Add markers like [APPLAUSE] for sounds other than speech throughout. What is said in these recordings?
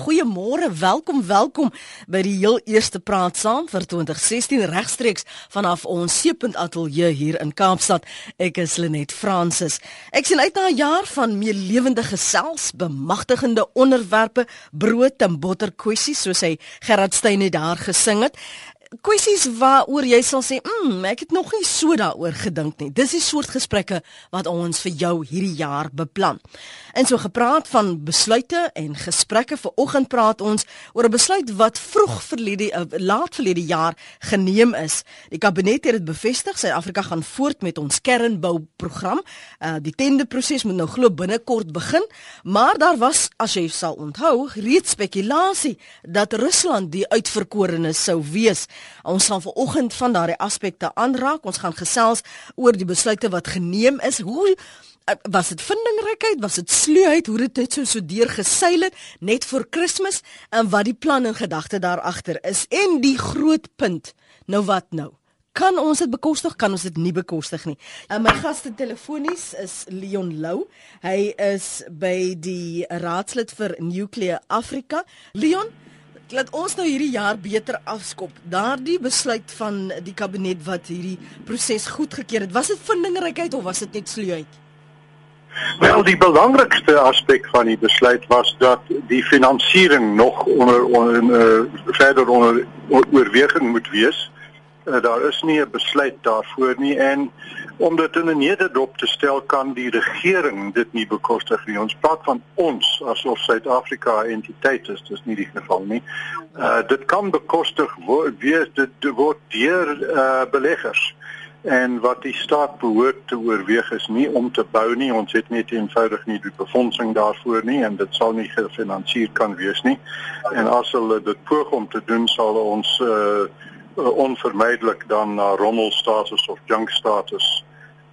Goeiemôre, welkom, welkom by die heel eerste praat saam vir 2016 regstreeks vanaf ons Seepunt Ateljee hier in Kaapstad. Ek is Lenet Fransis. Ek sien uit na 'n jaar van meer lewendige gesels, bemagtigende onderwerpe, brood en botter kwessies soos hy Gerard Steyn het daar gesing het kwessies waaroor jy sal sê, "Mmm, ek het nog nie so daaroor gedink nie." Dis die soort gesprekke wat ons vir jou hierdie jaar beplan. En so gepraat van besluite en gesprekke vir oggend praat ons oor 'n besluit wat vroeg verlede uh, laat verlede jaar geneem is. Die kabinet het dit bevestig, Suid-Afrika gaan voort met ons kernbouprogram. Uh die tenderproses moet nou glo binnekort begin, maar daar was, as jy sal onthou, reeds spekulasie dat Rusland die uitverkorene sou wees. Ons gaan vanoggend van daardie aspekte aanraak. Ons gaan gesels oor die besluite wat geneem is. Hoe eh, was dit vindingrykheid, was dit sluheid, hoe dit net so so deur geseil het net vir Kersfees en wat die plan en gedagte daar agter is en die groot punt. Nou wat nou? Kan ons dit bekostig? Kan ons dit nie bekostig nie? En my gaste telefonies is Leon Lou. Hy is by die raadslid vir Nuclear Africa. Leon, laat ons nou hierdie jaar beter afskop. Daardie besluit van die kabinet wat hierdie proses goedgekeur het, was dit vindingrykheid of was dit net sluheid? Wel, die belangrikste aspek van die besluit was dat die finansiering nog onder, onder uh, verder onder oorweging moet wees. Uh, daar is nie 'n besluit daarvoor nie en om dit in 'n nederdop te stel kan die regering dit nie bekostig nie. Ons praat van ons asof Suid-Afrika 'n entiteit is, dis nie die geval nie. Uh dit kan bekostig word wees dit word deur uh beleggers. En wat die staat behoort te oorweeg is nie om te bou nie. Ons het net eenvoudig nie die befondsing daarvoor nie en dit sal nie gefinansier kan wees nie. En as hulle dit poog om te doen, sal ons uh onvermydelik dan na rommelstatus of junk status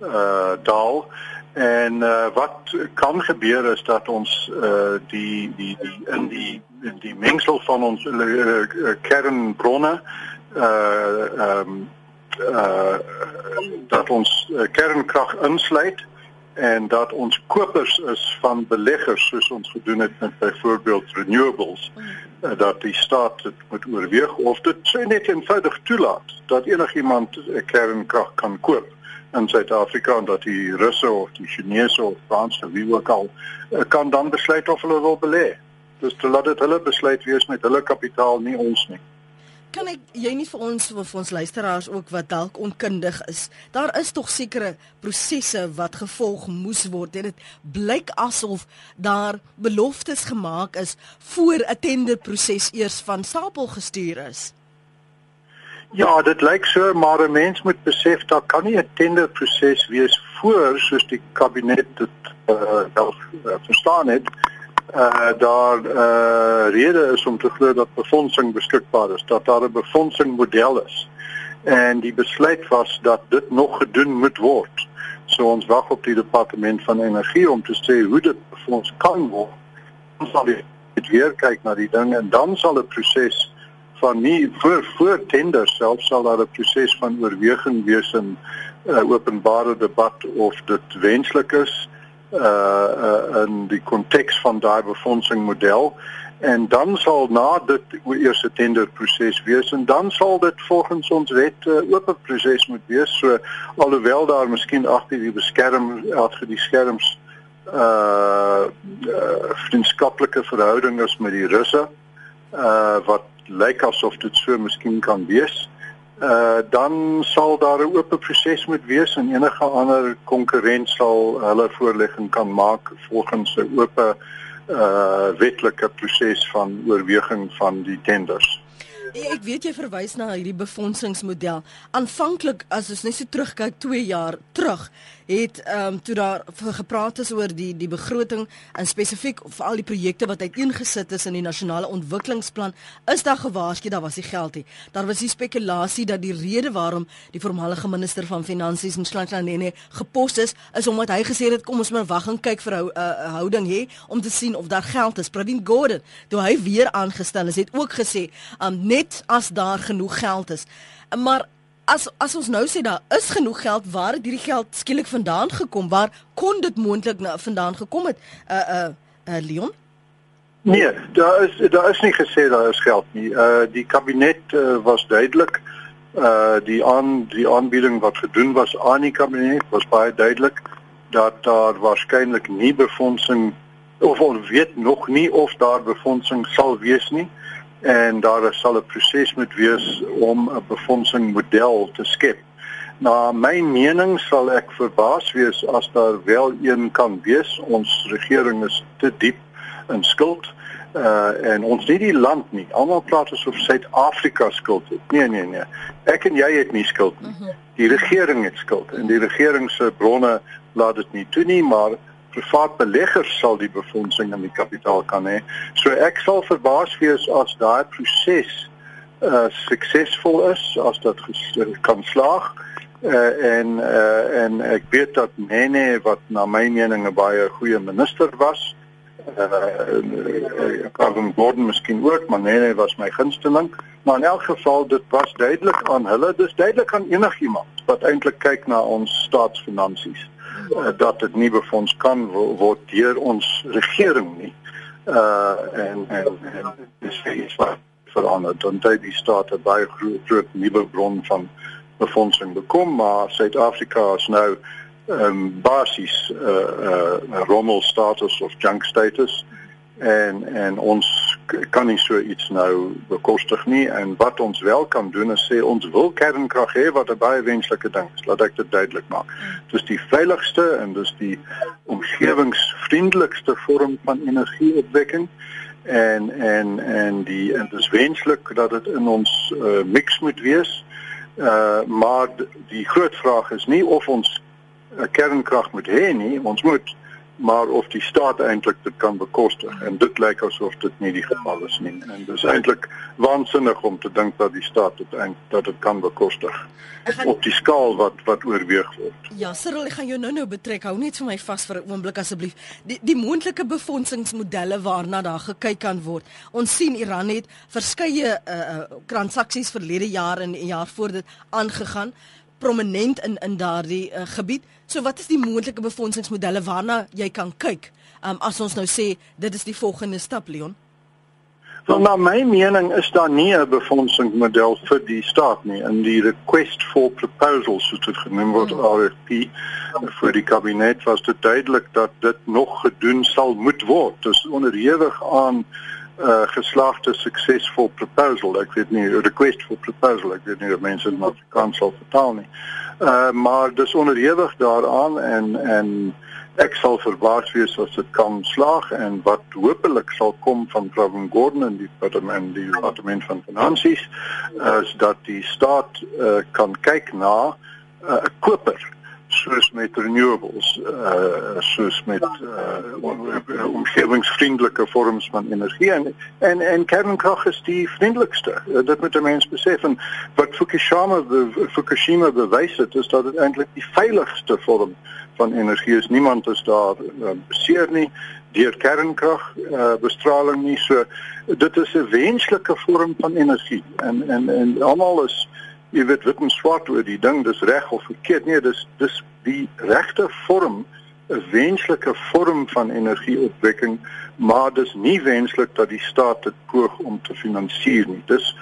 uh daal en uh, wat kan gebeur is dat ons uh die die die in die in die mengsel van ons uh, kernbronne uh um, uh dat ons uh, kernkrag insluit en dat ons kopers is van beleggers soos ons gedoen het met byvoorbeeld renewables uh, dat die staat dit moet oorweeg of dit sê net eenvoudig toelaat dat enigiemand kernkrag kan koop in Suid-Afrika en dat die Russe of die Chinese of Franse wie ook al kan dan besluit of hulle wil belê. Dus te laat dit hulle besluit wees met hulle kapitaal nie ons nie kan ek jy nie vir ons of ons luisteraars ook wat dalk onkundig is. Daar is tog sekere prosesse wat gevolg moes word. Dit blyk asof daar beloftes gemaak is voor 'n tenderproses eers van stapel gestuur is. Ja, dit lyk so, maar 'n mens moet besef dat kan nie 'n tenderproses wees voor soos die kabinet dit uh, wel uh, verstaan het uh daar uh rede is om te glo dat befondsing beskikbaar is, dat daar 'n befondsingmodel is. En die besluit was dat dit nog gedoen moet word. So ons wag op die departement van energie om te sê hoe dit befonds kan word. Ons sal dit weer kyk na die ding en dan sal 'n proses van nie voor voor tender self sal daar 'n proses van oorweging wees in uh, openbare debat of dit wenslik is uh, uh in die konteks van daai befondsingmodel. En dan sal na dit eers 'n tenderproses wees en dan sal dit volgens ons wet 'n uh, oop proses moet wees. So alhoewel daar miskien agter die beskerm agter die skerms uh, uh vriendskaplike verhouding is met die russe uh wat lyk asof dit so miskien kan wees uh dan sal daar 'n oop proses moet wees en enige ander konkurrent sal hulle voorlegging kan maak volgens 'n oop uh wetlike proses van oorweging van die tenders. Ja, ek weet jy verwys na hierdie befondsingsmodel. Aanvanklik as ons net so terugkyk 2 jaar terug, het ehm um, toe daar gepraat is oor die die begroting en spesifiek vir al die projekte wat uiteengesit is in die nasionale ontwikkelingsplan, is daar gewaarsku daar was nie geld nie. Daar was die spekulasie dat die rede waarom die voormalige minister van finansies in Slantanene gepos is, is omdat hy gesê het kom ons maar wag en kyk vir 'n uh, houding hê om te sien of daar geld is. Pravin Gordhan, toe hy weer aangestel is, het ook gesê, um, net as daar genoeg geld is. Maar as as ons nou sê daar is genoeg geld, waar het hierdie geld skielik vandaan gekom? Waar kon dit moontlik nou vandaan gekom het? Uh uh uh Leon? Nee, daar is daar is nie gesê daar is geld nie. Uh die kabinet uh, was duidelik uh die aan die aanbieding wat gedoen was aan die kabinet was baie duidelik dat daar waarskynlik nie befondsing of ons weet nog nie of daar befondsing sal wees nie en daar sal 'n proses moet wees om 'n befondsing model te skep. Na my mening sal ek verbaas wees as daar wel een kan wees. Ons regering is te diep in skuld uh en ons nie die land nie. Almal praat asof Suid-Afrika skuld het. Nee nee nee. Ek en jy het nie skuld nie. Mhm. Die regering het skuld en die regering se bronne laat dit nie toe nie, maar privaat beleggers sal die befondsing in die kapitaal kan hê. So ek sal verbaas wees as daai proses uh suksesvol is, as dit kan slaag. Uh, en uh, en ek weet dat Nene wat na my mening 'n baie goeie minister was. Uh, Kevin Gordon miskien ook, maar Nene was my gunsteling. Maar in elk geval dit was duidelik aan hulle, dis duidelik aan enigiemand wat eintlik kyk na ons staatsfinansies uh, dat dit nie befonds kan word deur ons regering nie. Uh en en, en dis iets wat verander dan dit die staat 'n baie groot, groot nuwe bron van befondsing bekom, maar Suid-Afrika is nou ehm um, basies uh, uh, rommel status of junk status en en ons kan nie so iets nou bekostig nie. En wat ons wel kan doen is sê ons wil kernkrag hê wat 'n baie wenslike ding is. Laat ek dit duidelik maak. Dis die veiligste en dis die omgewingsvriendelikste vorm van energieopwekking. En en en die en dis wenslik dat dit in ons uh, mix moet wees. Uh, maar die groot vraag is nie of ons uh, kernkrag moet hê nie. Ons moet maar of die staat eintlik dit kan bekostig en dit lyk asof dit nie die geval is nie en dis eintlik waansinnig om te dink dat die staat dit eintlik dat dit kan bekostig gaan, op die skaal wat wat oorweeg word. Ja, Cyril, ek gaan jou nou-nou betrek. Hou net vir my vas vir 'n oomblik asseblief. Die die moontlike befondsingsmodelle waarna daar gekyk kan word. Ons sien Iran het verskeie uh, uh, transaksies verlede jaar en jaar voor dit aangegaan prominent in in daardie uh, gebied. So wat is die moontlike befondsingsmodelle waarna jy kan kyk? Um, as ons nou sê dit is die volgende stap Leon. Wel na my mening is daar nie 'n befondsingsmodel vir die staat nie in die request for proposals soos dit genoem word hmm. RFP vir die kabinet was dit duidelik dat dit nog gedoen sal moet word. Dit is onderhewig aan uh, geslaagde suksesvol proposal. Ek weet nie request for proposal. Ek weet nie of mense dit nog kan sal vertaal nie. Uh maar dis onderhewig daaraan en en ek sal verbaas wees as dit kan slaag en wat hopelik sal kom van Pravin Gordhan en die departement die departement van finansies is dat die staat uh, kan kyk na 'n uh, koper soos met renewables uh soos met uh omgewingsvriendelike vorms van energie en en, en kernkrag is die vriendelikste. Uh, dit moet mense besef en wat Fukushima be, Fukushima bewys het is dat dit eintlik die veiligste vorm van energie is. Niemand is daar uh, beseer nie deur kernkrag uh, bestraling nie. So dit is 'n wenslike vorm van energie en en en almal is jy weet wit en swart oor die ding dis reg of verkeerd. Nee dis dis die regte vorm 'n wenslike vorm van energieopwekking maar dis nie wenslik dat die staat dit poog om te finansier nie. Dis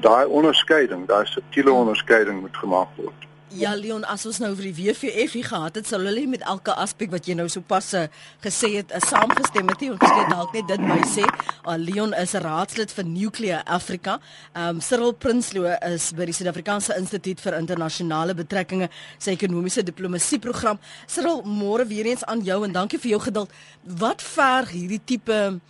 daai onderskeiding daai subtiele onderskeiding moet gemaak word Ja Leon, as ons nou vir die WVF hier gehad het, sou hulle met elke aspek wat jy nou sopas uh, gesê het, uh, saamgestem het. Ons het dalk net dit by sê. Uh, Leon is 'n raadslid vir Nuclear Africa. Um Cyril Prinsloo is by die Suid-Afrikaanse Instituut vir Internasionale Betrekkinge, sy ekonomiese diplomatie program. Cyril, môre weer eens aan jou en dankie vir jou geduld. Wat verg hierdie tipe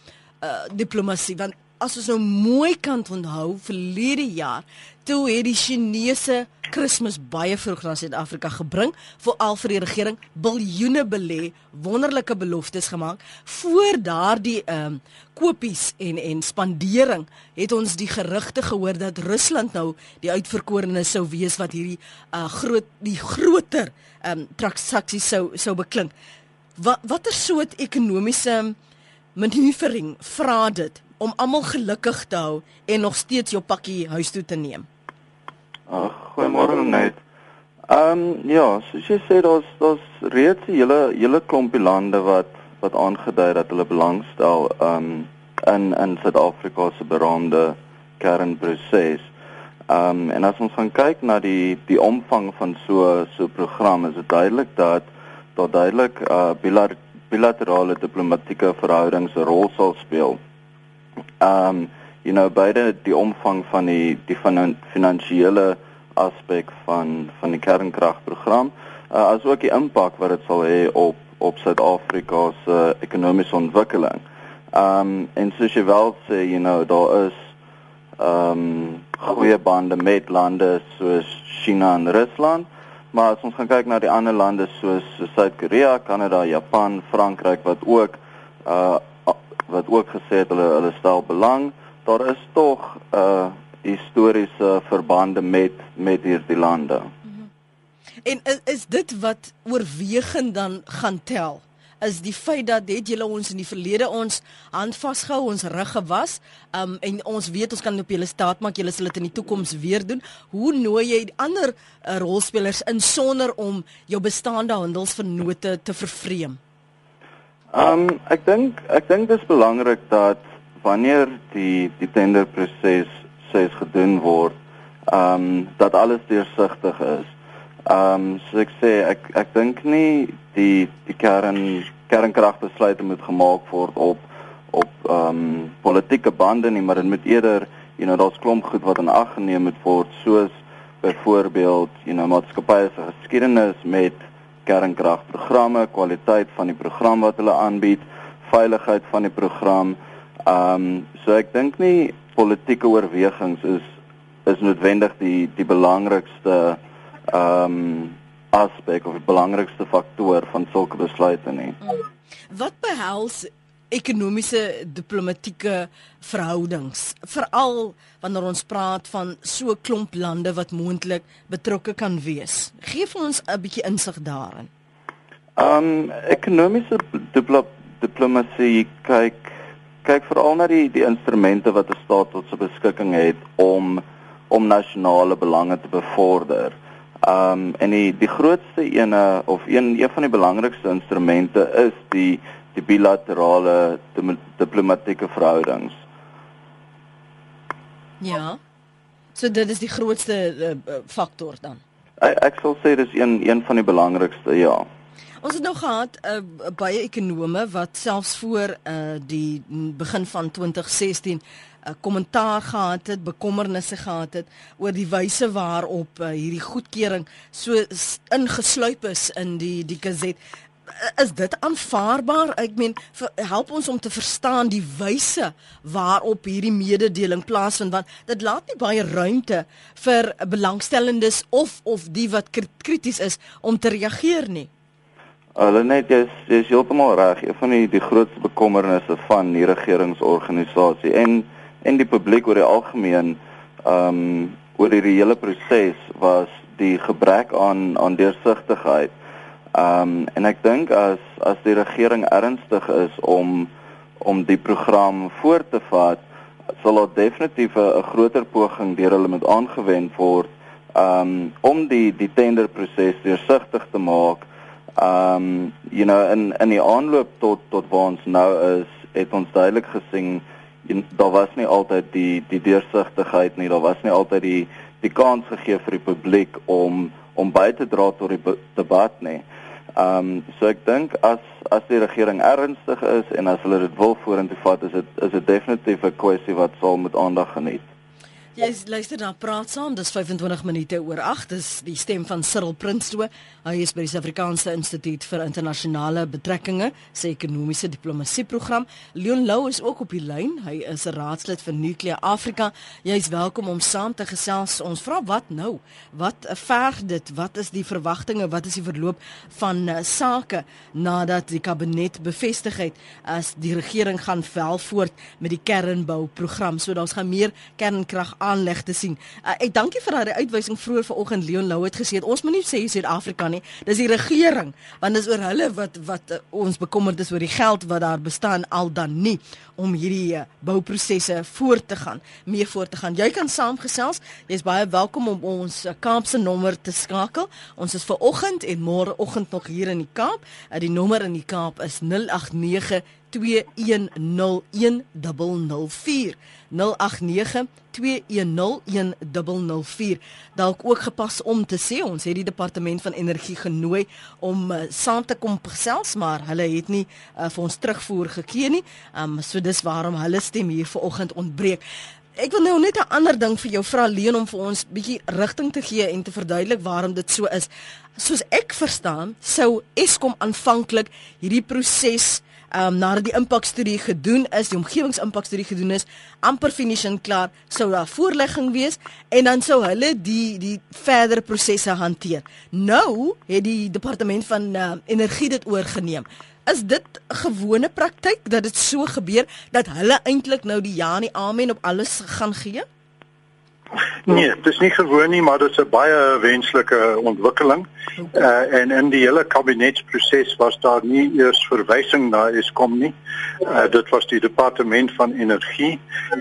uh diplomatie want as ons nou mooi kan onthou verlede jaar toe het die Chinese Kersfees baie vroeg na Suid-Afrika gebring, veral vir die regering biljoene belê, wonderlike beloftes gemaak. Voor daardie ehm um, kopies en en spandering het ons die gerugte gehoor dat Rusland nou die uitverkorene sou wees wat hierdie uh groot die groter ehm um, transaksies sou sou beklink. Wat watter soort ekonomiese manoeuvring vra dit om almal gelukkig te hou en nog steeds jou pakkie huis toe te neem? Ag, goeiemôre net. Ehm um, ja, soos jy sê daar's daar's reeds 'n hele hele klompie lande wat wat aangedui dat hulle belangstel um in in Suid-Afrika se beroemde kernproses. Ehm um, en as ons gaan kyk na die die omvang van so so 'n program, is dit duidelik dat daar duidelik uh bilaterale diplomatieke verhoudings 'n rol sal speel. Ehm um, you know beide die omvang van die die van finansiële aspek van van die kernkragprogram uh, as ook die impak wat dit sal hê op op Suid-Afrika se ekonomiese ontwikkeling. Ehm um, en soos jy wel sê, you know, daar is ehm um, goeie bande met lande soos China en Rusland, maar as ons gaan kyk na die ander lande soos Suid-Korea, Kanada, Japan, Frankryk wat ook uh wat ook gesê het hulle hulle stel belang, daar is tog uh historiese verbande met met hierdie lande. Mhm. En is, is dit wat oorwegend dan gaan tel? is die feit dat het julle ons in die verlede ons hand vasgehou, ons rug gewas, um en ons weet ons kan op julle staat maak, julle sal dit in die toekoms weer doen. Hoe nooi jy ander uh, rolspelers in sonder om jou bestaande handelsvernote te vervreem? Um ek dink ek dink dit is belangrik dat wanneer die die tenderproses ses gedoen word, ehm um, dat alles deursigtig is. Ehm um, so ek sê ek ek dink nie die die kern kernkragbesluite moet gemaak word op op ehm um, politieke bande nie, maar dit moet eerder, you know, daar's klomp goed wat in ag geneem moet word soos byvoorbeeld, you know, maatskappye se geskiedenis met kernkragprogramme, kwaliteit van die program wat hulle aanbied, veiligheid van die program. Ehm um, so ek dink nie politieke oorwegings is is noodwendig die die belangrikste ehm um, aspek of die belangrikste faktor van sulke besluite nie. Wat behels ekonomiese diplomatieke verhoudings veral wanneer ons praat van so klomp lande wat moontlik betrokke kan wees. Geef ons 'n bietjie insig daarin. Um, ekonomiese diplo diplomatie kyk kyk veral na die die instrumente wat 'n staat tot sy beskikking het om om nasionale belange te bevorder. Um en die die grootste ene of een een van die belangrikste instrumente is die die bilaterale diplomatieke verhoudings. Ja. So dit is die grootste uh, faktor dan. Ek, ek sal sê dis een een van die belangrikste, ja. Ons het nou gehad uh, baie ekonome wat selfs voor uh, die begin van 2016 'n uh, kommentaar gehad het, bekommernisse gehad het oor die wyse waarop uh, hierdie goedkeuring so ingesluip is in die die gazet. Is dit aanvaarbaar? Ek meen, help ons om te verstaan die wyse waarop hierdie mededeling plaasvind want dit laat nie baie ruimte vir belangstellendes of of die wat krities is om te reageer nie. Hulle net jy's jy's heeltemal reg. Een van die die grootste bekommernisse van die regeringsorganisasie en en die publiek oor die algemeen ehm um, oor die hele proses was die gebrek aan aan deursigtigheid. Ehm um, en ek dink as as die regering ernstig is om om die program voort te vat, sal daar definitief 'n groter poging deur hulle moet aangewend word um, om die die tenderproses deursigtig te maak Um you know in in die aanloop tot tot waar ons nou is, het ons duidelik gesien daar was nie altyd die die deursigtigheid nie, daar was nie altyd die die kans gegee vir die publiek om om by te dra tot die debat nie. Um so ek dink as as die regering ernstig is en as hulle dit wil vorentoe vat, is dit is dit definitief 'n kwessie wat sal met aandag geniet. Jy luister na Praat Saam, dis 25 minute oor 8. Dis die stem van Cyril Prinsloo. Hy is by die Suid-Afrikaanse Instituut vir Internasionale Betrekkinge, sy ekonomiese diplomatie program. Leon Lou is ook op die lyn. Hy is 'n raadslid vir Nuclear Africa. Jy is welkom om saam te gesels. Ons vra wat nou? Wat verg dit? Wat is die verwagtinge? Wat is die verloop van uh, sake nadat die kabinet bevestig het as die regering gaan vel voort met die kernbou program? So daar's gaan meer kernkrag aanleg te sien. Uh, ek dankie vir daardie uitwysing vroeër vanoggend Leon Lou het gesê ons moenie sê Suid-Afrika nie. Dis die regering want dis oor hulle wat wat uh, ons bekommerd is oor die geld wat daar bestaan al dan nie om hierdie uh, bouprosesse voort te gaan, mee voort te gaan. Jy kan saamgesels. Jy's baie welkom om ons uh, Kaapse nommer te skakel. Ons is ver oggend en môre oggend nog hier in die Kaap. Uh, die nommer in die Kaap is 089 Dalk ook gepas om te sê ons het die departement van energie genooi om uh, saam te kom gesels, maar hulle het nie uh, vir ons terugvoer gegee nie. Um so dis waarom hulle stem hier vanoggend ontbreek. Ek wil nou net 'n ander ding vir jou vra Leon om vir ons bietjie rigting te gee en te verduidelik waarom dit so is. Soos ek verstaan, sou Eskom aanvanklik hierdie proses um, nadat die impakstudie gedoen is, die omgewingsimpakstudie gedoen is, amper finishing klaar, sou daar voorlegging wees en dan sou hulle die die verdere prosesse hanteer. Nou het die departement van uh, energie dit oorgeneem. Is dit gewone praktyk dat dit so gebeur dat hulle eintlik nou die ja en die amen op alles gaan gee? [LAUGHS] Nee, dit is nie gewoon nie, maar dit is 'n baie wenslike ontwikkeling. Uh en in die hele kabinetsproses was daar nie eers verwysing na Eskom nie. Uh dit was die departement van energie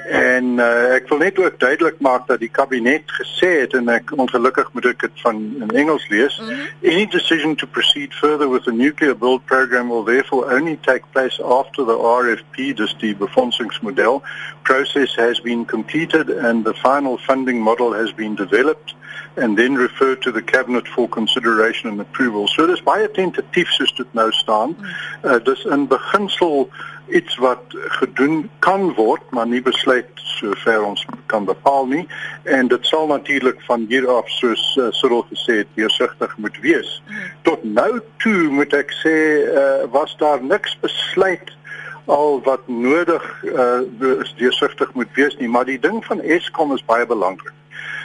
en uh ek wil net ook duidelik maak dat die kabinet gesê het en ek ongelukkig moet ek dit van in Engels lees. Mm -hmm. Any decision to proceed further with the nuclear build program will therefore only take place after the RFP, dus die befondsingsmodel process has been completed and the final funding model has been developed and then referred to the cabinet for consideration and approval. So dis baie tentatief soos dit nou staan. Uh, dis in beginsel iets wat gedoen kan word, maar nie besluit sover ons kan bepaal nie en dit sal natuurlik van hier af soos uh, Cyril gesê het, deursigtig moet wees. Tot nou toe moet ek sê uh, was daar niks besluit al wat nodig uh, deursigtig moet wees nie, maar die ding van Eskom is baie belangrik.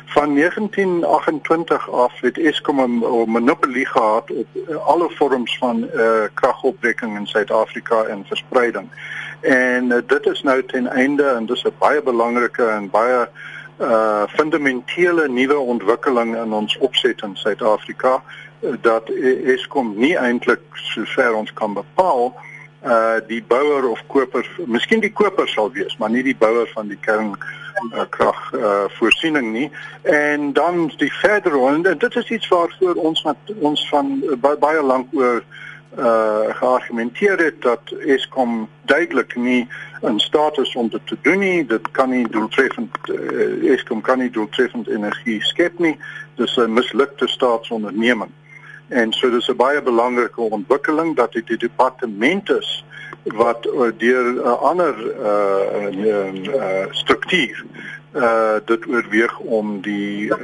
Van 1928 af het Eskom 'n monopolie gehad op uh, alle vorms van uh, kragopwekking in Suid-Afrika en verspreiding. En uh, dit is nou ten einde en dis 'n baie belangrike en baie uh fundamentele nuwe ontwikkeling in ons opset in Suid-Afrika dat Eskom nie eintlik sover ons kan bepaal uh die bouer of koper, miskien die koper sal wees, maar nie die bouer van die kern uh, krag uh voorsiening nie. En dan die verdere en dit is iets waarvoor ons wat ons van uh, baie lank oor uh geargumenteer het dat Eskom duidelik nie in staat is om dit te doen nie. Dit kan nie doeltreffend uh, Eskom kan nie doeltreffend energie skep nie. Dis 'n mislukte staatsonderneming. En so dis 'n baie belangrike ontwikkeling dat dit die departement is wat uh, deur 'n uh, ander uh, uh, uh, struktuur uh, dit oorweeg om die uh,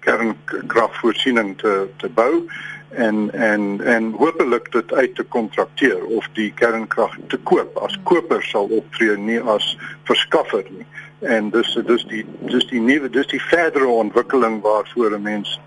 kernkragvoorsiening te te bou en en en hopelik dit uit te kontrakteer of die kernkrag te koop as koper sal optree nie as verskaffer nie en dis dis die dis die nuwe dis die verdere ontwikkeling waarvoor 'n mens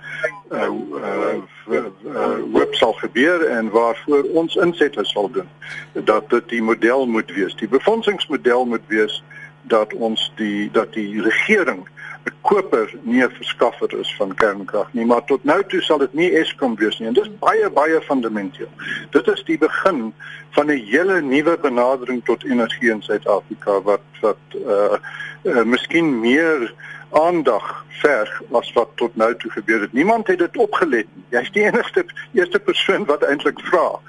uh uh, uh web sal gebeur en waarvoor ons insette sal doen. Dat dit die model moet wees die befondsingsmodel moet wees dat ons die dat die regering 'n koper nie 'n verskaffer is van kernkrag nie, maar tot nou toe sal dit nie Eskom wees nie. En dit is baie baie fundamenteel. Dit is die begin van 'n hele nuwe benadering tot energie in Suid-Afrika wat wat uh, uh miskien meer aandag verg as wat tot nou toe gebeur het. Niemand het dit opgelet nie. Jy's die [LAUGHS] enigste eerste persoon wat eintlik vra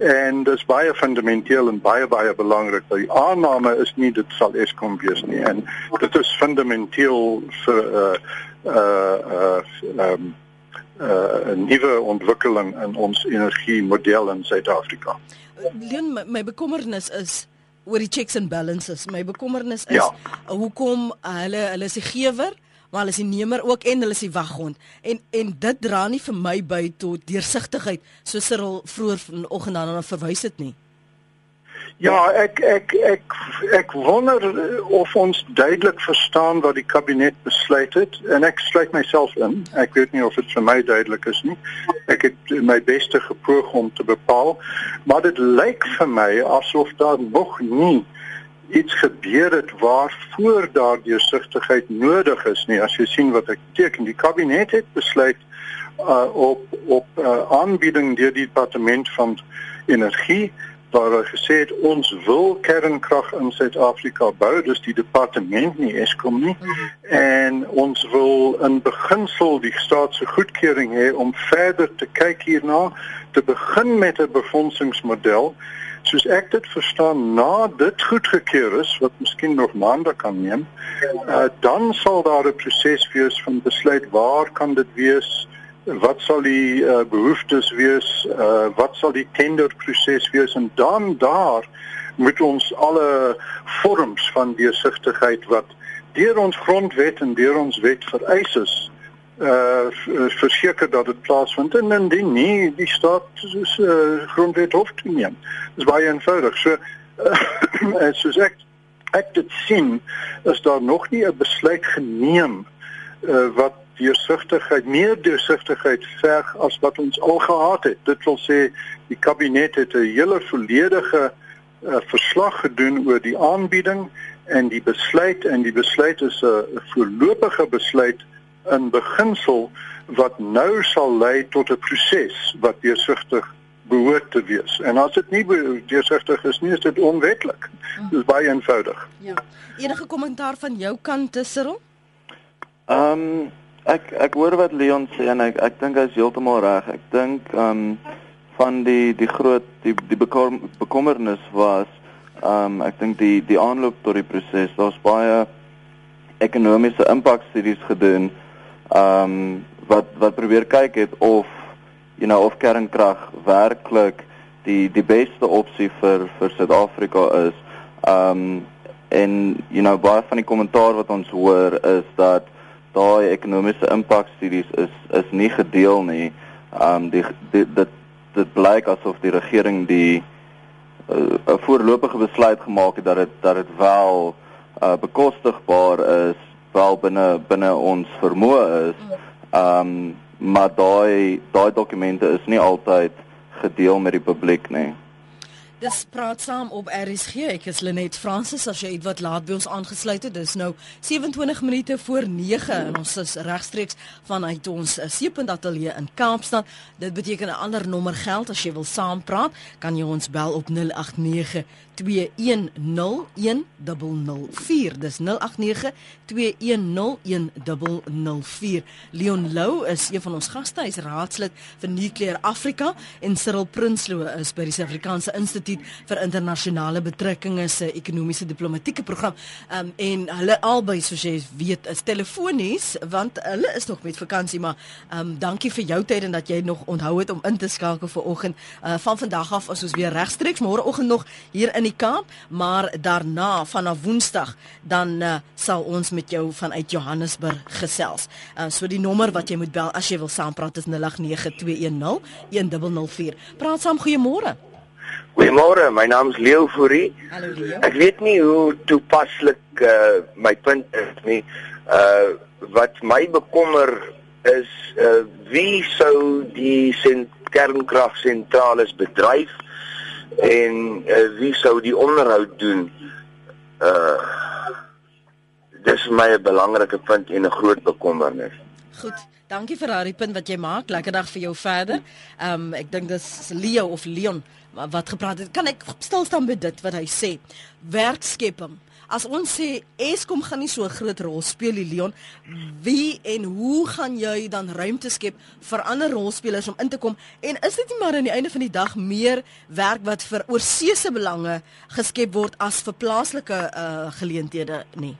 en dis baie fundamenteel en baie baie belangrik. Die aanname is nie dit sal Eskom wees nie en dit is fundamenteel vir uh, uh uh um uh 'n nuwe ontwikkeling in ons energiemodel in Suid-Afrika. Leon my, my bekommernis is oor die checks and balances. My bekommernis is ja. hoekom hulle hulle is die gewer maar hulle is die nemer ook en hulle is die waghond. En en dit dra nie vir my by tot deursigtigheid soos Cyril vroeër vanoggend daarna verwys het nie. Ja, ek ek ek ek wonder of ons duidelik verstaan wat die kabinet besluit het en ek sluit myself in. Ek weet nie of dit vir my duidelik is nie. Ek het my beste geprobeer om te bepaal, maar dit lyk vir my asof daar nog nie iets gebeur het waarvoor daar deursigtigheid nodig is nie as jy sien wat ek teken die kabinet het besluit uh, op op uh, aanbieding deur die departement van energie waar hulle gesê het ons wil kernkrag in Suid-Afrika bou dis die departement nie Eskom nie. En ons wil in beginsel die staat se goedkeuring hê om verder te kyk hierna te begin met 'n befondsingsmodel. Soos ek dit verstaan na dit goedgekeur is wat miskien nog maande kan neem, uh, dan sal daar 'n proses wees van besluit waar kan dit wees? Wat sal die uh, behoeftes wees? Uh, wat sal die tenderproses wees en dan daar moet ons alle vorms van deursigtigheid wat deur ons grondwet en deur ons wet vereis is uh verseker dat dit plaasvind en indien nie die staat soos uh, grondwet hof toe neem. Dis baie eenvoudig. So [CLEARS THROAT] uh, soos ek ek dit sien is daar nog nie 'n besluit geneem uh, wat deursigtigheid meer deursigtigheid verg as wat ons al gehad het. Dit wil sê die kabinet het 'n hele volledige uh, verslag gedoen oor die aanbieding en die besluit en die besluit is 'n voorlopige besluit in beginsel wat nou sal lei tot 'n proses wat deursigtig behoort te wees. En as dit nie deursigtig is nie, is dit onwetlik. Dit is baie eenvoudig. Ja. Enige kommentaar van jou kant, Cyril? Ehm um, ek ek hoor wat Leon sê en ek ek dink hy is heeltemal reg. Ek dink ehm um, van die die groot die die bekommernis was ehm um, ek dink die die aanloop tot die proses, daar's baie ekonomiese impakstudies gedoen ehm um, wat wat probeer kyk het of you know of kernkrag werklik die die beste opsie vir vir Suid-Afrika is. Ehm um, en you know baie van die kommentaar wat ons hoor is dat daai ekonomiese impakstudies is is nie gedeel nie. Ehm um, die, die dit dit blyk asof die regering die eh, 'n uh, voorlopige besluit gemaak het dat dit dat dit wel uh, bekostigbaar is wel binne binne ons vermoë is. Ehm um, maar daai daai dokumente is nie altyd gedeel met die publiek nie. Dis praat saam op RSG. Ek is Lenet Fransis as jy iets laat by ons aangesluit het. Dis nou 27 minute voor 9 en ons is regstreeks vanuit ons seepunt ateljee in Kaapstad. Dit beteken 'n ander nommer geld as jy wil saampraat, kan jy ons bel op 089 0891101004 dis 0892101004 Leon Lou is een van ons gaste. Hy's raadslid vir Nuclear Africa en Cyril Prinsloo is by die Suid-Afrikaanse Instituut vir Internasionale Betrekkinge se ekonomiese diplomatieke program. Um, en hulle albei soos jy weet is telefonies want hulle is nog met vakansie maar um, dankie vir jou tyd en dat jy nog onthou het om in te skakel vir oggend uh, van vandag af as ons weer regstreeks môreoggend nog hier in Kaap, maar daarna vanaf Woensdag dan uh, sal ons met jou vanuit Johannesburg gesels. Uh, so die nommer wat jy moet bel as jy wil saampraat is 0892101004. Praat saam, goeiemôre. Goeiemôre, my naam is Leo Fourie. Hallo Leo. Ek weet nie hoe toepaslik uh, my punt is nie. Uh wat my bekommer is uh wie sou die kernkragsentrale bedryf? En uh, wie sou die onderhoud doen? Uh dis my 'n belangrike punt en 'n groot bekommernis. Goed. Dankie vir daardie punt wat jy maak. Lekker dag vir jou verder. Ehm um, ek dink dis Leo of Leon wat gepraat het. Kan ek stil staan by dit wat hy sê? Werkskepping as ons sê Eskom gaan nie so 'n groot rol speel nie Leon, wie en hoe gaan jy dan ruimte skep vir ander rolspelers om in te kom? En is dit nie maar aan die einde van die dag meer werk wat vir oorseese belange geskep word as vir plaaslike uh, geleenthede nie?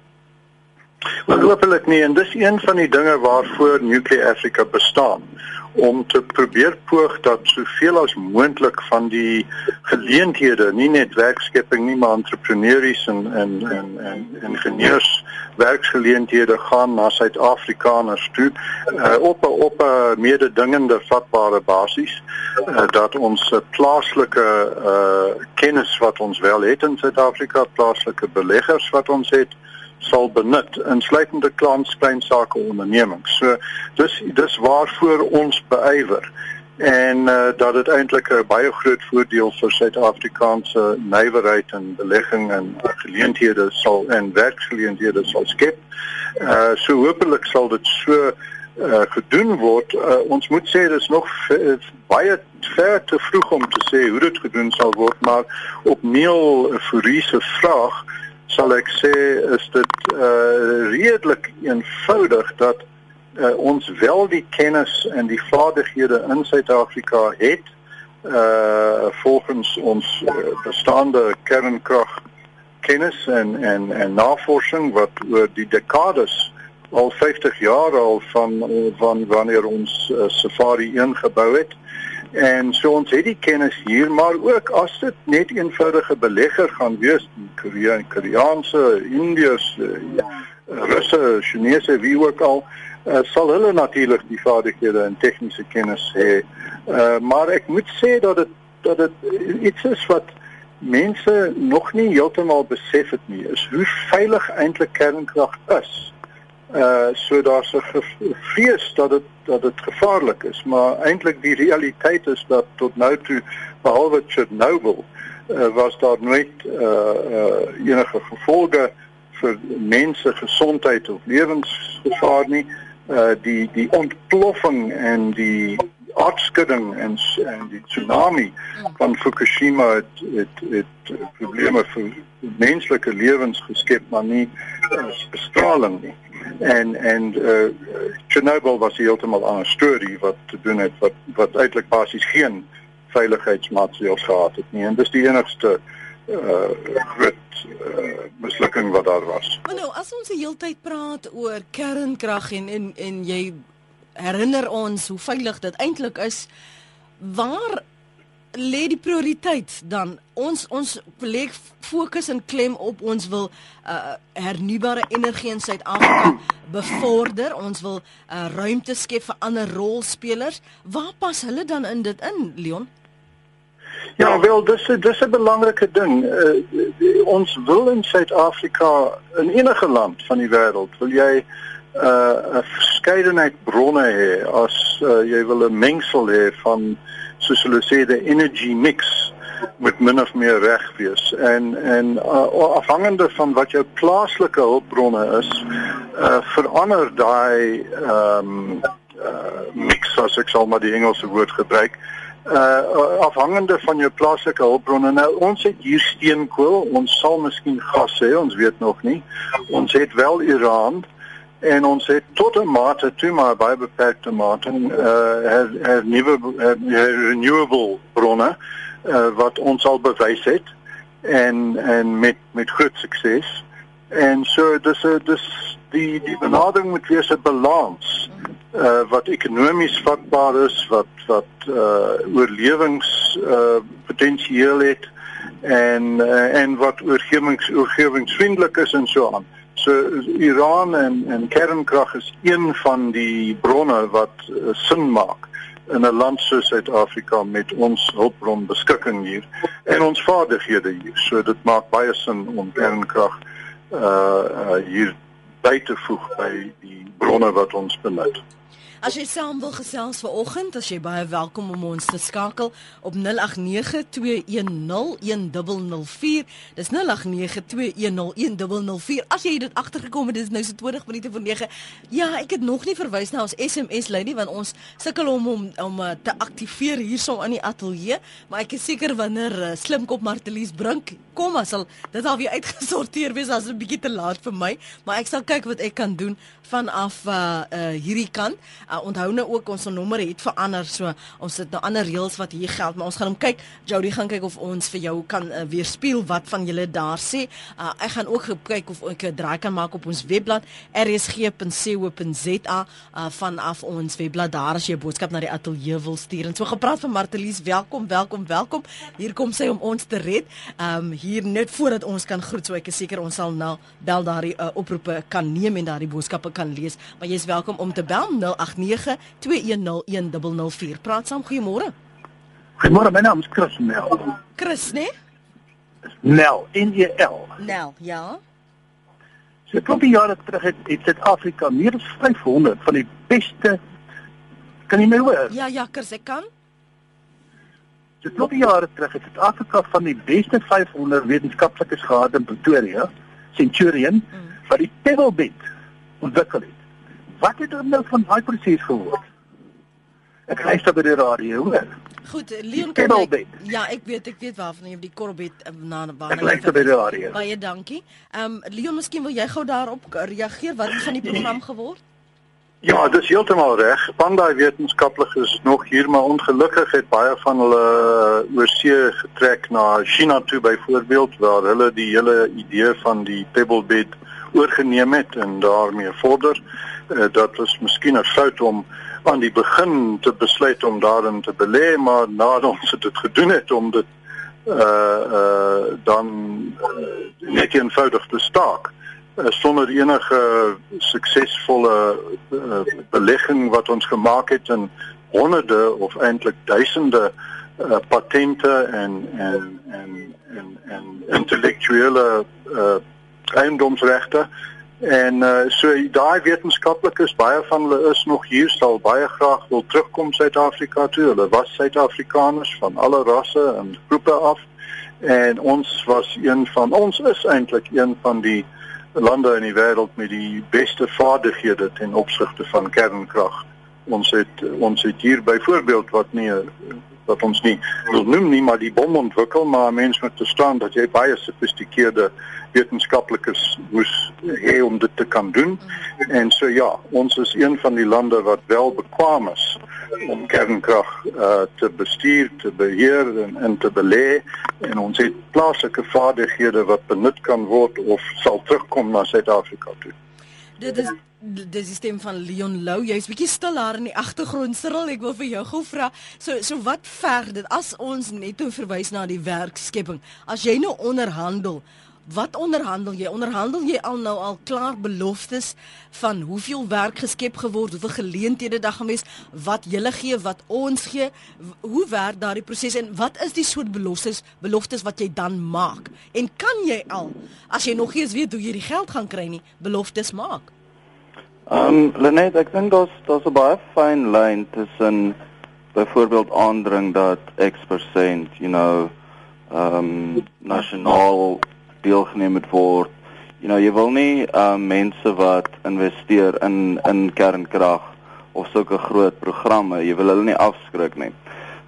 Hoopelik nie en dis een van die dinge waarvoor Nuclear Africa bestaan om te probeer poog dat soveel as moontlik van die geleenthede, nie net werkskepping nie, maar entrepreneurs en en en en ingenieurs werksgeleenthede gaan na Suid-Afrikaners toe uh, op op 'n mededingende vatbare basis uh, dat ons plaaslike uh, kennis wat ons wel het in Suid-Afrika, plaaslike beleggers wat ons het sal benut insluitende kleinsklein sake ondernemings. So dis dis waarvoor ons beywer en uh, dat dit eintlik 'n baie groot voordeel vir Suid-Afrikaanse nywerheid en belegging en geleenthede sal en werksgeleenthede sal skep. Uh so hopelik sal dit so uh, gedoen word. Uh, ons moet sê dis nog baie ver te vroeg om te sê hoe dit gedoen sal word, maar op Neil Fourie se vraag sal ek sê is dit uh redelik eenvoudig dat uh, ons wel die kennis en die vaardighede in Suid-Afrika het uh volgens ons uh, bestaande kernkrag kennis en en en navorsing wat oor die dekades al 50 jaar al van van wanneer ons uh, Safari 1 gebou het. En so ons het die kennis hier, maar ook as dit net eenvoudige belegger gaan wees, Korea, Koreaanse, Indiërs, uh, Russe, Chinese, wie ook al, uh, sal hulle natuurlik die vaardighede en tegniese kennis hê. Uh, maar ek moet sê dat dit dat dit iets is wat mense nog nie heeltemal besef het nie is hoe veilig eintlik kernkrag is. Uh so daar's 'n vrees dat dit dat dit gevaarlik is, maar eintlik die realiteit is dat tot nou toe behalwe Chernobyl uh, was daar nooit uh, uh enige gevolge vir mense gesondheid of lewensgevaar nie. Uh die die ontploffing en die aardskudding en en die tsunami van Fukushima het het het probleme vir menslike lewens geskep maar nie bestraling nie. En en uh Chernobyl was heeltemal 'n ander storie wat te doen het wat wat eintlik basies geen veiligheidsmaatreëls gehad het nie. En dis die enigste uh groot uh, mislukking wat daar was. Maar nou, as ons die hele tyd praat oor kernkrag en en en jy herinner ons hoe veilig dit eintlik is. Waar lê die prioriteit dan? Ons ons lê fokus en klem op ons wil uh, hernubare energie in Suid-Afrika bevorder. Ons wil uh, ruimte skep vir ander rolspelers. Waar pas hulle dan in dit in, Leon? Ja, wel, dis dis 'n belangrike ding. Uh, ons wil in Suid-Afrika in enige land van die wêreld, wil jy uh 'n verskeidenheid bronne hê as uh, jy wil 'n mengsel hê van soos hulle sê die energy mix met min of meer reg wees. En en uh, afhangende van wat jou plaaslike hulpbronne is uh verander daai ehm um, uh mix as ek sal maar die Engelse woord gebruik. Uh afhangende van jou plaaslike hulpbronne. Nou ons het hier steenkool. Ons sal miskien gas hê ons weet nog nie. Ons het wel Iran uh en ons het tot 'n mate toe maar baie beperkte mate uh her, her nuwe her, her renewable bronne uh, wat ons al bewys het en en met met groot sukses en so dis 'n dis die die benadering moet wees 'n balans uh wat ekonomies vatbaar is wat wat uh oorlewings uh potensieel het en uh, en wat oorgewings oorgewingsvriendelik is en so aan. So Iran en en kernkrag is een van die bronne wat uh, sin maak in 'n land soos Suid-Afrika met ons hulpbron beskikking hier en ons vaardighede hier. So dit maak baie sin om kernkrag uh, uh hier by te voeg by die bronne wat ons benut. As jy saam wil gesels vir oggend, as jy baie welkom om ons te skakel op 0892101004. Dis 0892101004. As jy dit agtergekom het, dis nou so 20 minute voor 9. Ja, ek het nog nie verwys na ons SMS lyn nie want ons sukkel om om om uh, te aktiveer hierso aan die ateljee, maar ek is seker wanneer uh, slimkop Martelies brink kom as al dit al weer uitgesorteer wees as 'n bietjie te laat vir my, maar ek sal kyk wat ek kan doen vanaf uh, uh hierdie kant. Uh, onthou nou ook ons nommer het verander, so ons het nou ander reëls wat hier geld, maar ons gaan hom kyk. Jody gaan kyk of ons vir jou kan uh, weerspieël wat van julle daar sê. Uh, ek gaan ook kyk of ek 'n draai kan maak op ons webblad rsg.co.za uh, vanaf ons webblad daar as jy 'n boodskap na die ateljee wil stuur. En so gepraat van Martelies, welkom, welkom, welkom. Hier kom sy om ons te red. Ehm um, hier net voordat ons kan groet, so ek is seker ons sal nou bel daardie uh, oproepe kan neem en daardie boodskappe kan lees. Maar jy's welkom om te bel 089 0891101004. Praat saam, goeiemôre. Goeiemôre, my naam is Chris Nel. Chris, né? Nel, N E L. Nel, ja. So 20 jaar terug het, het Suid-Afrika meer as 500 van die beste Kan jy my hoor? Ja, ja, Chris, ek kan. So 20 jaar terug het Suid-Afrika van die beste 500 wetenskaplikes gehad in Pretoria, Centurion, mm. Wat die Pebblebed ontwikkel het. Wat het er nou van daai proses geword? Ek luister by die radio, hoor. Goed, Leon kom ek, Ja, ek weet, ek weet waarvan jy die Corbett eh, na waar Ek luister by die radio. Baie dankie. Ehm um, Leon, miskien wil jy gou daarop reageer wat het van die program geword? Ja, dis heeltemal reg. Van daai wetenskaplikes is nog hier, maar ongelukkig het baie van hulle uh, oorsee getrek na China toe byvoorbeeld waar hulle die hele idee van die pebble bed oorgeneem het en daarmee vorder. Uh, dat was miskien 'n fout om aan die begin te besluit om daarin te belê, maar nadat ons dit gedoen het om dit uh uh dan uh, net eenvoudig te staak uh, sonder enige suksesvolle uh, belegging wat ons gemaak het in honderde of eintlik duisende uh, patente en en en en en intellektuele uh, eiendomsregte. En uh, so daai wetenskaplikes baie van hulle is nog hier sal baie graag wil terugkom Suid-Afrika toe. Hulle was Suid-Afrikaners van alle rasse en groepe af. En ons was een van ons is eintlik een van die lande in die wêreld met die beste vaardighede ten opsigte van kernkrag. Ons het ons het hier byvoorbeeld wat nie wat ons nie wil noem nie maar die bom ontwikkel maar mense moet verstaan dat jy baie gesofistikeerde wetenskaplikes moes hê om dit te kan doen. En so ja, ons is een van die lande wat wel bekwame is om kernkrag uh, te bestuur, te beheer en, en te belê en ons het plaaslike vaardighede wat benut kan word of sal terugkom na Suid-Afrika toe. Dit is dis die stem van Leon Lou. Jy's bietjie stil daar in die agtergrond, Cyril. Ek wil vir jou gou vra. So so wat verg dit as ons net toe verwys na die werkskepping? As jy nou onderhandel, Wat onderhandel jy? Onderhandel jy al nou al klaar beloftes van hoeveel werk geskep geword, hoeveel geleenthede daar gewees, wat julle gee, wat ons gee? Hoe werk daardie proses en wat is die soort beloftes beloftes wat jy dan maak? En kan jy al as jy nog eens weet hoe jy die geld gaan kry nie, beloftes maak? Ehm um, Lenet, ek dink daar's daar's 'n baie fyn lyn tussen byvoorbeeld aandring dat X%, you know, ehm um, nasionaal deelgeneem het word. You know, jy wil nie uh mense wat investeer in in kernkrag of sulke groot programme, jy wil hulle nie afskrik nie.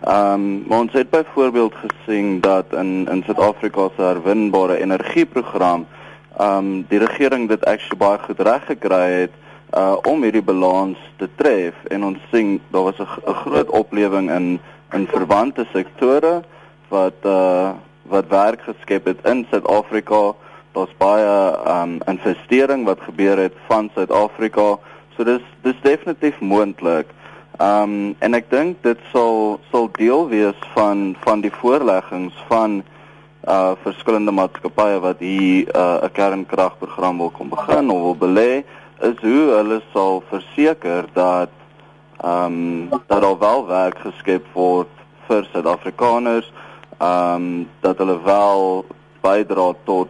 Um ons het byvoorbeeld gesien dat in in Suid-Afrika se herwinbare energieprogram um die regering dit actually baie goed reg gekry het uh om hierdie balans te tref en ons sien daar was 'n groot oplewing in in verwante sektore wat uh wat werk geskep het in Suid-Afrika. Daar's baie um investering wat gebeur het van Suid-Afrika. So dis dis definitief moontlik. Um en ek dink dit sal sal deel wees van van die voorleggings van uh verskillende maatskappye wat hier uh, 'n uh, kernkragprogram wil kom begin of wil belê is hoe hulle sal verseker dat um dat daar wel werk geskep word vir Suid-Afrikaners ehm um, dat hulle wel bydra tot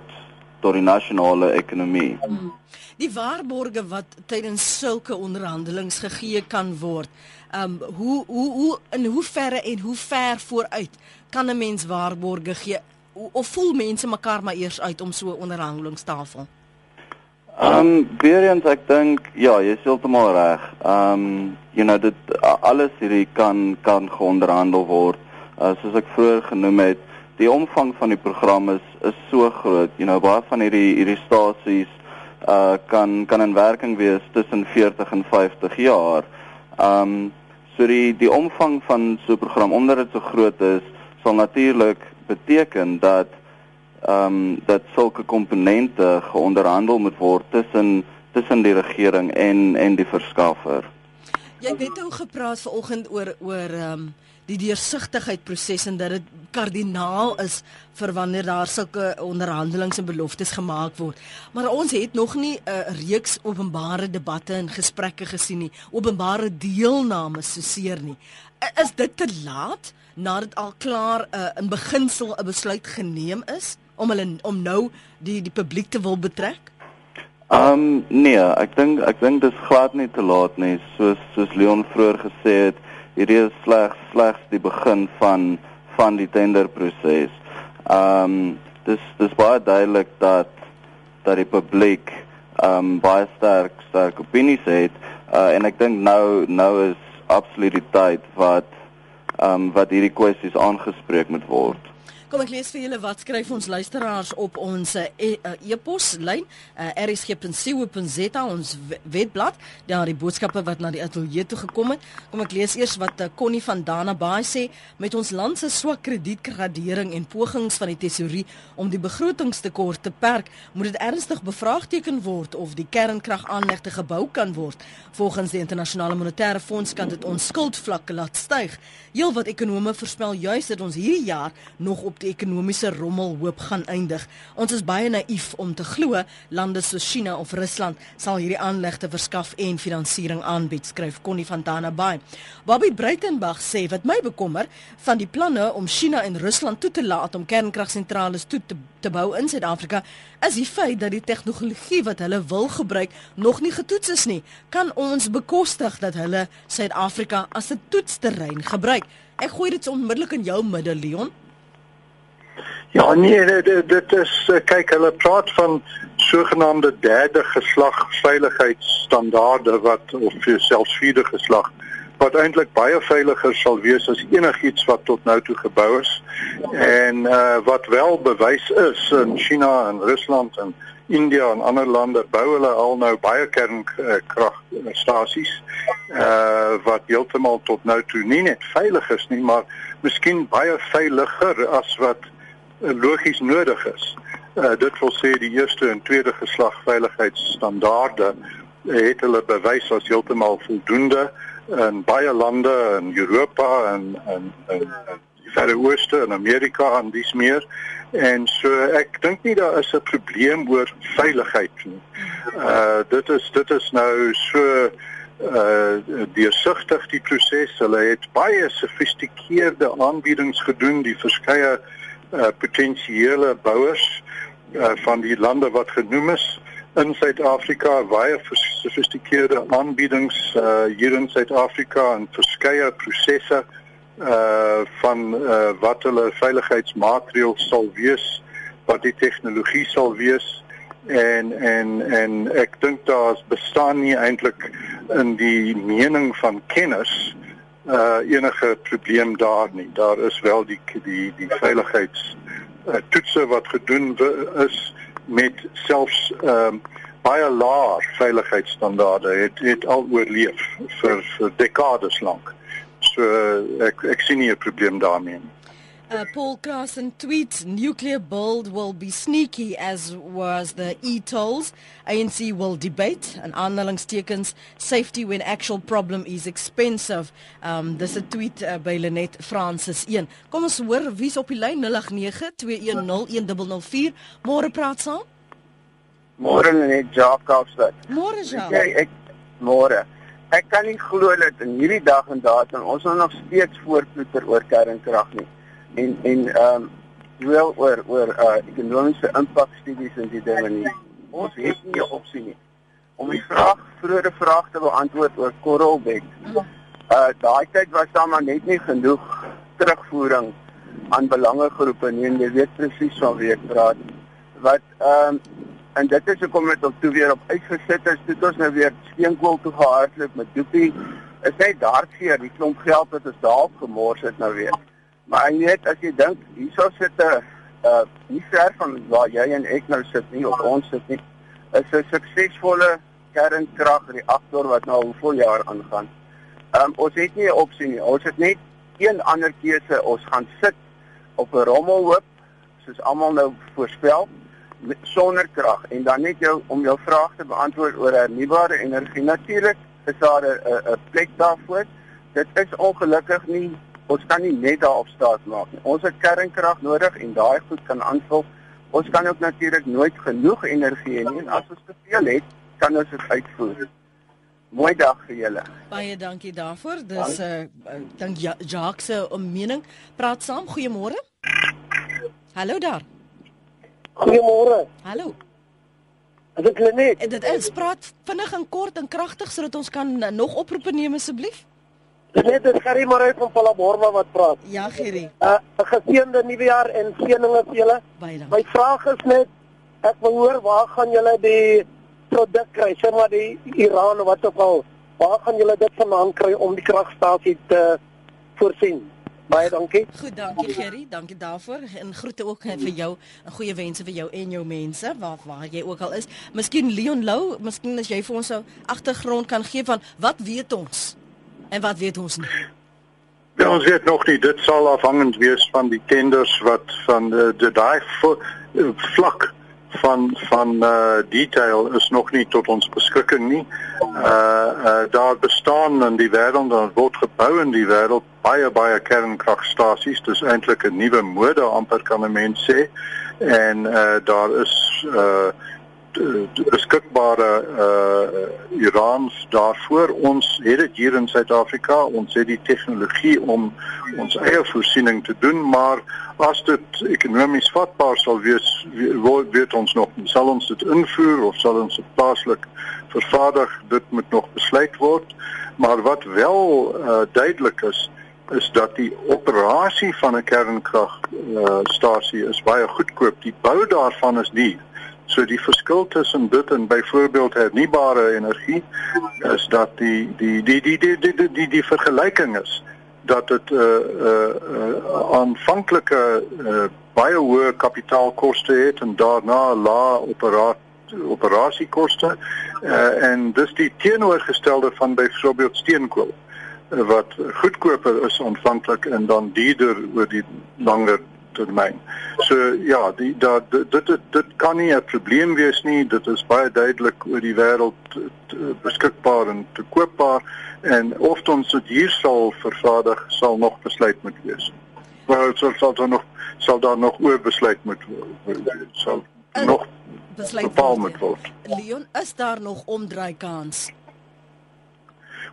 tot die nasionale ekonomie. Hmm. Die waarborge wat tydens sulke onderhandelings gegee kan word. Ehm um, hoe hoe hoe in hoe verre en hoe ver vooruit kan 'n mens waarborge gee of voel mense mekaar maar eers uit om so 'n onderhandelingstafel? Ehm um, Berians ek dink ja, jy is heeltemal reg. Ehm um, you know dit alles hierdie kan kan geonderhandel word uh, soos ek vroeër genoem het, die omvang van die program is is so groot. You know, baie van hierdie hierdie stasies uh kan kan in werking wees tussen 40 en 50 jaar. Um so die die omvang van so 'n program omdat dit so groot is, sal natuurlik beteken dat ehm um, dat sulke komponente geonderhandel moet word tussen tussen die regering en en die verskaffer. Jy het net ou gepraat vanoggend oor oor ehm um, die deursigtigheid proses en dat dit kardinaal is vir wanneer daar sulke onderhandelings en beloftes gemaak word. Maar ons het nog nie 'n uh, reeks openbare debatte en gesprekke gesien nie, openbare deelname so seer nie. Is dit te laat nadat al klaar uh, in beginsel 'n besluit geneem is om hulle om nou die die publiek te wil betrek? Ehm um, nee, ek dink ek dink dis glad nie te laat nie, soos soos Leon vroeër gesê het hierdie is slegs slegs die begin van van die tenderproses. Ehm um, dis dis baie duidelik dat dat die publiek ehm um, baie sterk sterk opinies het uh, en ek dink nou nou is absoluut die tyd wat ehm um, wat hierdie kwessies aangespreek moet word. Kom ek lees vir julle wat skryf ons luisteraars op ons e- e- e-pos lyn uh, rsg.co.za ons webblad daar die boodskappe wat na die ateljee toe gekom het. Kom ek lees eers wat uh, Connie van Dana Baai sê met ons land se swak kredietgradering en pogings van die tesourier om die begrotingstekort te perk, moet dit ernstig bevraagteken word of die kernkragaanlegte gebou kan word. Volgens die internasionale monetaire fonds kan dit ons skuldvlakke laat styg. Heelwat ekonome voorspel juis dat ons hierdie jaar nog op die ekonomiese rommel hoop gaan eindig. Ons is baie naïef om te glo lande soos China of Rusland sal hierdie aanlegte verskaf en finansiering aanbied, skryf Connie van Dana Bay. Bobby Breitenberg sê wat my bekommer van die planne om China en Rusland toe te laat om kernkragsentrales toe te, te bou in Suid-Afrika is die feit dat die tegnologie wat hulle wil gebruik nog nie getoets is nie. Kan ons bekostig dat hulle Suid-Afrika as 'n toetsterrein gebruik? Ek gooi dit onmiddellik in jou midde Leon. Ja, nee, dit, dit is eh, kyk, hulle praat van sogenaamde derde geslag veiligheidsstandaarde wat of selfs vierde geslag wat eintlik baie veiliger sal wees as enigiets wat tot nou toe gebou is. En uh wat wel bewys is in China en Rusland en India en ander lande bou hulle al nou baie kernkragstasies uh wat heeltemal tot nou toe nie net veilig is nie, maar miskien baie veiliger as wat logies nodig is. Uh, dit wil sê die eerste en tweede geslag veiligheidsstandaarde het hulle bewys as heeltemal voldoende in baie lande in Europa en en in die Verre Ooste en Amerika en dis meer. En so ek dink nie daar is 'n probleem oor veiligheid nie. Uh dit is dit is nou so uh deursigtig die proses. Hulle het baie gesofistikeerde aanbiedings gedoen, die verskeie uh, potensiële bouers uh, van die lande wat genoem is in Suid-Afrika baie gesofistikeerde aanbiedings uh, hier in Suid-Afrika en verskeie prosesse uh van uh, wat hulle veiligheidsmaatreëls sal wees wat die tegnologie sal wees en en en ek dink daar bestaan nie eintlik in die mening van kenners uh enige probleem daar nie. Daar is wel die die die veiligheids uh, toetse wat gedoen is met selfs ehm uh, baie laer veiligheidsstandaarde het het al oorleef vir vir dekades lank. So uh, ek ek sien nie 'n probleem daarmee nie. Uh, Paul Carson tweets nuclear build will be sneaky as was the e-tolls. ANC will debate and aanhalingstekens safety when actual problem is expensive. Um dis 'n tweet uh, by Lenet Francis 1. Kom ons hoor wie's op die lyn 0892101004. Môre praat saam. Môre net Jacobstad. Môre ja. Ek môre. Ek kan nie glo dat in hierdie dag en datum ons nog steeds voorploeter oor kernkrag nie en en ehm um, wel oor oor uh ekonomiese impakstudies en die dinge nie. Ons het nie 'n opsie nie om die vraag vroeëre vraag te beantwoord oor Korrelbek. Uh daai tyd was daar maar net nie genoeg terugvoering aan belangegroepe nie en jy weet presies van wie ek praat. Wat ehm um, en dit is hoekom dit op toe weer op uitgesit is. Dit ons nou weer steenkool toe gehardloop met Doopie. Is net daarseer die klomp geld wat ons daar gemors het nou weer. Maar jy weet as jy dink hierso sit 'n uh nie ver van waar jy en ek nou sit nie of ons sit nie is 'n suksesvolle kernkragreaktor wat nou voor jaar aangaan. Um ons het nie 'n opsie nie. Ons het net een ander keuse. Ons gaan sit op 'n rommelhoop soos almal nou voorspel sonder krag en dan net jou om jou vraag te beantwoord oor hernubare energie. Natuurlik is daar 'n 'n plek daarvoor. Dit is ongelukkig nie Ons kan nie net daarop staat maak nie. Ons het kernkrag nodig en daai goed kan aanvul. Ons kan ook natuurlik nooit genoeg energie hê nie en as ons te veel het, kan ons dit uitvoer. Mooi dag vir julle. Baie dankie daarvoor. Dis 'n uh, dink ja, Jacques se mening. Praat saam. Goeiemôre. Hallo daar. Goeiemôre. Hallo. Dit is net. Dit is praat vinnig en kort en kragtig sodat ons kan nog oproepe neem asseblief. Net dis Gerry Maree van Palaborwa wat praat. Ja, Gerry. 'n uh, Geseënde nuwe jaar en seëninge vir julle. My vraag is net ek wil hoor waar gaan julle die produk kry? Sê maar die Iran of wat ook al. Waar gaan julle dit vandaan kry om die kragstasie te voorsien? Baie dankie. Goed, dankie Gerry. Dankie daarvoor. En groete ook vir jou. 'n Goeie wense vir jou en jou mense waar waar jy ook al is. Miskien Leon Lou, miskien as jy vir ons 'n agtergrond kan gee van wat weet ons en wat weet ons nie. Ja, ons weet nog nie. Dit sal afhangend wees van die tenders wat van de, de daai vlak van van uh detail is nog nie tot ons beskikking nie. Uh uh daar bestaan in die wêreld daar word gebou in die wêreld baie baie kernkragstasies. Dis eintlik 'n nuwe mode amper kan 'n mens sê. En uh daar is uh beskikbare uh Irans daarvoor. Ons het dit hier in Suid-Afrika. Ons het die tegnologie om ons eie voorsiening te doen maar as dit ekonomies vatbaar sal wees weet ons nog sal ons dit invoer of sal ons dit plaaslik vervaardig dit moet nog besluit word. Maar wat wel uh, duidelik is is dat die operasie van 'n kernkragstasie uh, is baie goedkoop. Die bou daarvan is nie So die verskil tussen dit en byvoorbeeld hernubare energie is dat die die die die die die die, die, die vergelyking is dat dit 'n uh, 'n uh, uh, aanvanklike uh, baie hoë kapitaalkoste het en daarna lae operasie operasiekoste uh, en dis die teenoorgestelde van byvoorbeeld steenkool wat goedkoper is aanvanklik en dan duurder oor die langer termyn. So ja, die dat dit, dit dit kan nie 'n probleem wees nie. Dit is baie duidelik oor die wêreld beskikbaar en te koopbaar en of ons dit hier sal vervaardig sal nog besluit moet wees. Maar sal sal daar nog sal daar nog oor besluit moet word. Sal nog besluit bepaal moet word. Leon, is daar nog omdraai kans?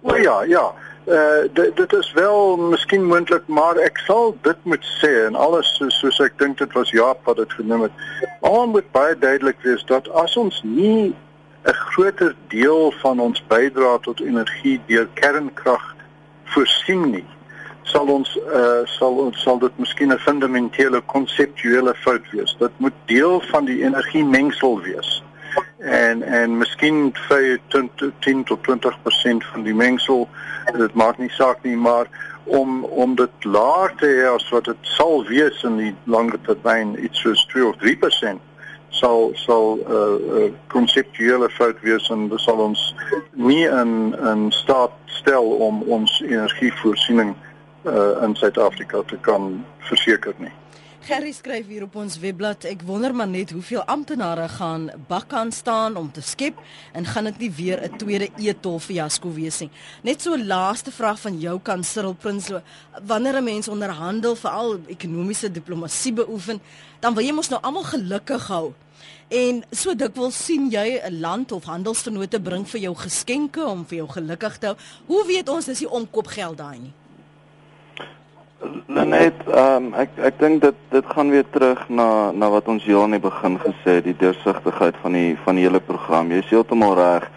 O ja, ja. Uh dit dit is wel miskien moontlik, maar ek sal dit moet sê en alles soos, soos ek dink dit was Jaap wat dit genoem het. Al moet baie duidelik wees dat as ons nie 'n groter deel van ons bydra tot energie deur kernkrag voorsien nie, sal ons uh sal ons sal dit miskien 'n fundamentele konseptuele fout wees. Dit moet deel van die energiemengsel wees en en miskien vir 10 tot 20% van die mengsel dit maak nie saak nie maar om om dit laer te hê as wat dit sal wees in die langer termyn iets soos 2 of 3% sal sal 'n uh, uh, konseptuele fout wees en dit sal ons nie in in staat stel om ons energievoorsiening uh, in Suid-Afrika te kan verseker nie. Gerry skryf hier op ons webblad, ek wonder maar net hoeveel amptenare gaan bakkan staan om te skep en gaan dit nie weer 'n tweede etol fiasco wees nie. Net so laaste vraag van jou kan Cyril Prinsloo, wanneer 'n mens onderhandel veral ekonomiese diplomatie beoefen, dan wil jy mos nou almal gelukkig hou. En so dikwels sien jy 'n land of handelsvennote bring vir jou geskenke om vir jou gelukkig te hou. Hoe weet ons dis nie omkoopgeld daai nie? Net ehm um, ek ek dink dit dit gaan weer terug na na wat ons heel aan die begin gesê het, die deursigtigheid van die van die hele program. Jy is heeltemal reg.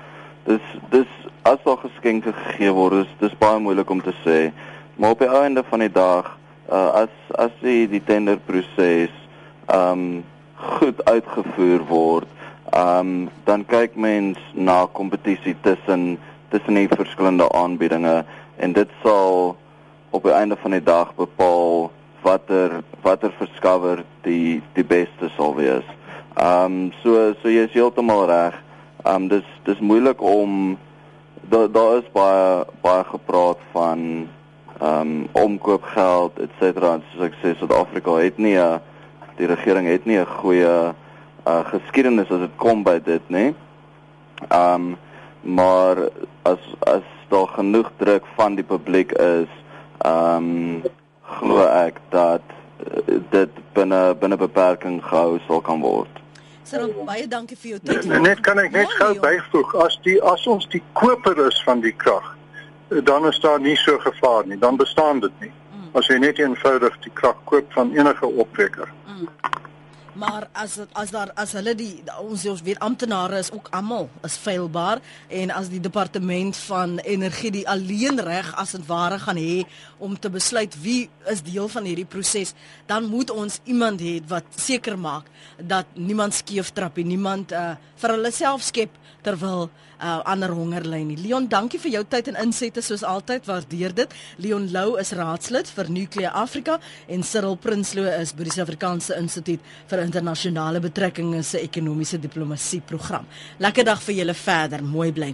Dis dis as daar geskenke gegee word, is dis baie moeilik om te sê. Maar op die einde van die dag, uh, as as die die tenderproses ehm um, goed uitgevoer word, ehm um, dan kyk mens na kompetisie tussen tussen die verskillende aanbiedinge en dit sal op die einde van die dag bepaal watter watter verskaffer die die beste sal wees. Ehm um, so so jy is heeltemal reg. Ehm um, dis dis moeilik om daar daar is baie baie gepraat van ehm um, omkoopgeld et cetera. Soos ek sê Suid-Afrika het nie 'n die regering het nie 'n goeie uh, geskiedenis as dit kom by dit, nê? Ehm um, maar as as daar genoeg druk van die publiek is ehm um, glo ek dat uh, dit binne binne beperking gehou sal kan word. Sir, baie dankie vir jou tyd. Net, net kan ek net gou byvoeg as die as ons die koper is van die krag, eh, dan is daar nie so gevaar nie, dan bestaan dit nie. Mm. As jy net eenvoudig die krag koop van enige opwekker. Mm. Maar as as daar as hulle die ons ons weet amptenare is ook almal is feilbaar. En as die departement van energie die alleen reg as en ware gaan hê om te besluit wie is deel van hierdie proses, dan moet ons iemand hê wat seker maak dat niemand skeef trap en niemand uh, vir hulle self skep terwyl uh, ander honger ly nie. Leon, dankie vir jou tyd en insette soos altyd, waardeer dit. Leon Lou is raadslid vir Nuclear Africa en Cyril Prinsloo is by die Suid-Afrikaanse Instituut vir Internasionale Betrekkinge se ekonomiese diplomatie program. Lekker dag vir julle verder. Mooi bly.